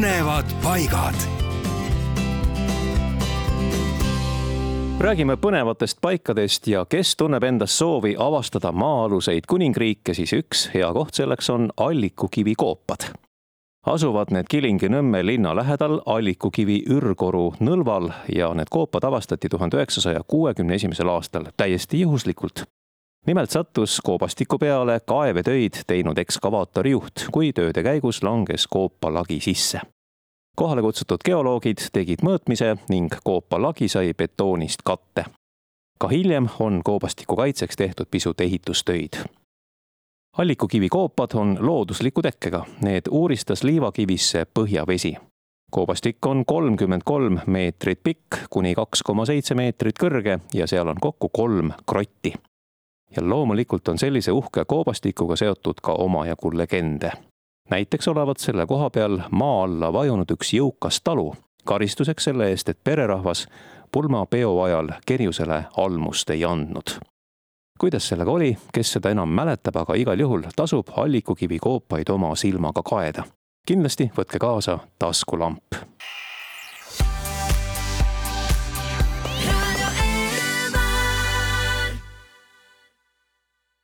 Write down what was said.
põnevad paigad. räägime põnevatest paikadest ja kes tunneb endas soovi avastada maa-aluseid kuningriike, siis üks hea koht selleks on Allikukivi koopad. asuvad need Kilingi-Nõmme linna lähedal Allikukivi ürgkoru nõlval ja need koopad avastati tuhande üheksasaja kuuekümne esimesel aastal täiesti juhuslikult nimelt sattus koobastiku peale kaevetöid teinud ekskavaatori juht, kui tööde käigus langes koopalagi sisse. kohale kutsutud geoloogid tegid mõõtmise ning koopalagi sai betoonist katte. ka hiljem on koobastiku kaitseks tehtud pisut ehitustöid. allikukivi koopad on loodusliku tekkega, need uuristas liivakivisse põhjavesi koobastik on kolmkümmend kolm meetrit pikk, kuni kaks koma seitse meetrit kõrge ja seal on kokku kolm krotti ja loomulikult on sellise uhke koobastikuga seotud ka omajagu legende. näiteks olevat selle koha peal maa alla vajunud üks jõukas talu, karistuseks selle eest, et pererahvas pulmapeo ajal kerjusele almust ei andnud. kuidas sellega oli, kes seda enam mäletab, aga igal juhul tasub allikukivi koopaid oma silmaga kaeda. kindlasti võtke kaasa taskulamp